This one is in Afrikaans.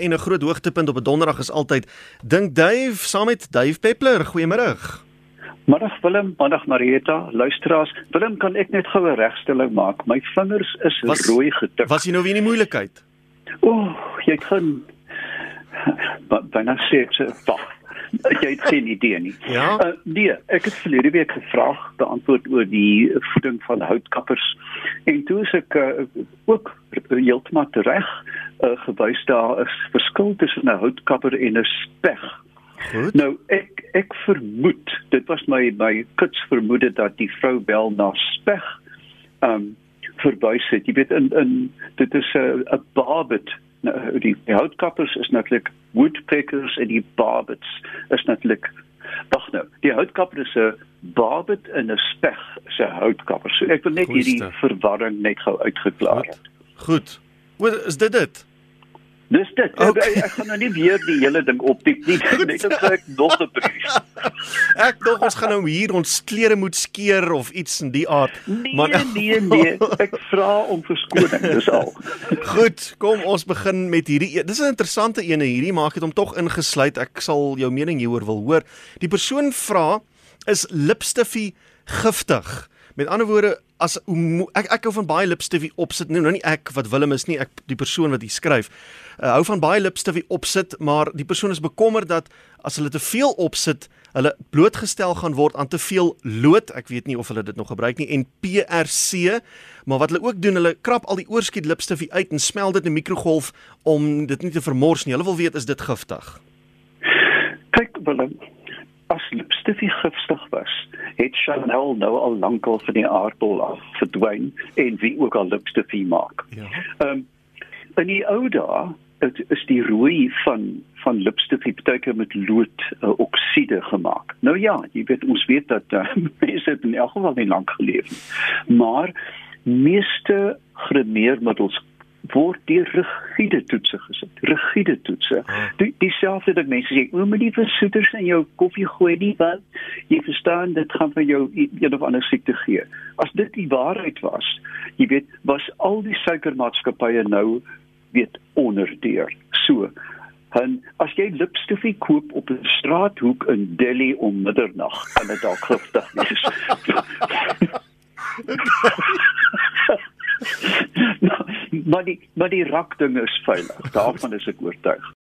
En 'n groot hoogtepunt op 'n donderdag is altyd Dink Dave saam met Dave Peppler. Goeiemôre. Middag Willem, middag Marieta, luisteraars. Willem, kan ek net gou 'n regstelling maak? My vingers is was, rooi getik. Was jy nou weer in die moeilikheid? O, oh, jy kan byna sê ek sê wag. Jy het geen idee nie. Ja. Uh, nee, ek het verlede week gevra beantwoord oor die voeding van houtkappers. En toe is ek uh, ook heeltemal reg uh, gewys daar is verskil tussen 'n houtkapper en 'n speg. Goed. Nou ek ek vermoed, dit was my my kits vermoede dat die vrou bel na speg. Um verwys het. Jy weet in in dit is 'n 'n barbet nou die, die houtkappers is natuurlik woodpeckers en die barbets is natuurlik wag nou die houtkapper is 'n barbet en 'n speg se houtkapper so ek wil net Goeiste. hierdie verwarring net gou uitgeklaar het goed Goed, is dit dit? Dis dit. Okay. Ek, ek gaan nou nie weer die hele ding opdiep nie. Net as ek nog 'n brief. Ek dink ons gaan nou hier ons klere moet skeer of iets in die aard. Nee, nee, nee. Ek vra om verskoning, dis al. Goed, kom ons begin met hierdie. e- Dis 'n interessante ene hierdie, maar ek het hom tog ingesluit. Ek sal jou mening hieroor wil hoor. Die persoon vra is lipstifie giftig? Met ander woorde, as ek ek hou van baie lipstifie opsit. Nou nou nie ek wat Willem is nie, ek die persoon wat hier skryf. Uh, hou van baie lipstifie opsit, maar die persoon is bekommerd dat as hulle te veel opsit, hulle blootgestel gaan word aan te veel lood. Ek weet nie of hulle dit nog gebruik nie en PRC, maar wat hulle ook doen, hulle krap al die oorskiet lipstifie uit en smel dit in 'n mikrogolf om dit nie te vermors nie. Hulle wil weet is dit giftig? Kyk Willem, as lipstifie giftig was, het Chanel nou al lankal van die aardbol af verdwyn en wie ook al lipstifie maak. Ja. Ehm um, in die ou dae dit is die rooi van van lipstifie baie keer met lood uh, oksiede gemaak. Nou ja, jy weet ons weet dat uh, mense het in elk geval nie lank geleef nie. Maar meeste grimeermiddels word deur rigiede toetse gesit. Rigiede toetse. Die dieselfde dat mense sê, "O, moenie versoeters in jou koffie gooi nie, want jy verstaan dit gaan vir jou een of ander siekte gee." As dit die waarheid was, jy weet, was al die suikermaatskappye nou weet onderdeur. So, en as jy lipstifie koop op 'n straathoek in Delhi om middernag, kan dit dalk giftig wees. maar die maar die rakding is veilig. Daarvan is ek oortuig.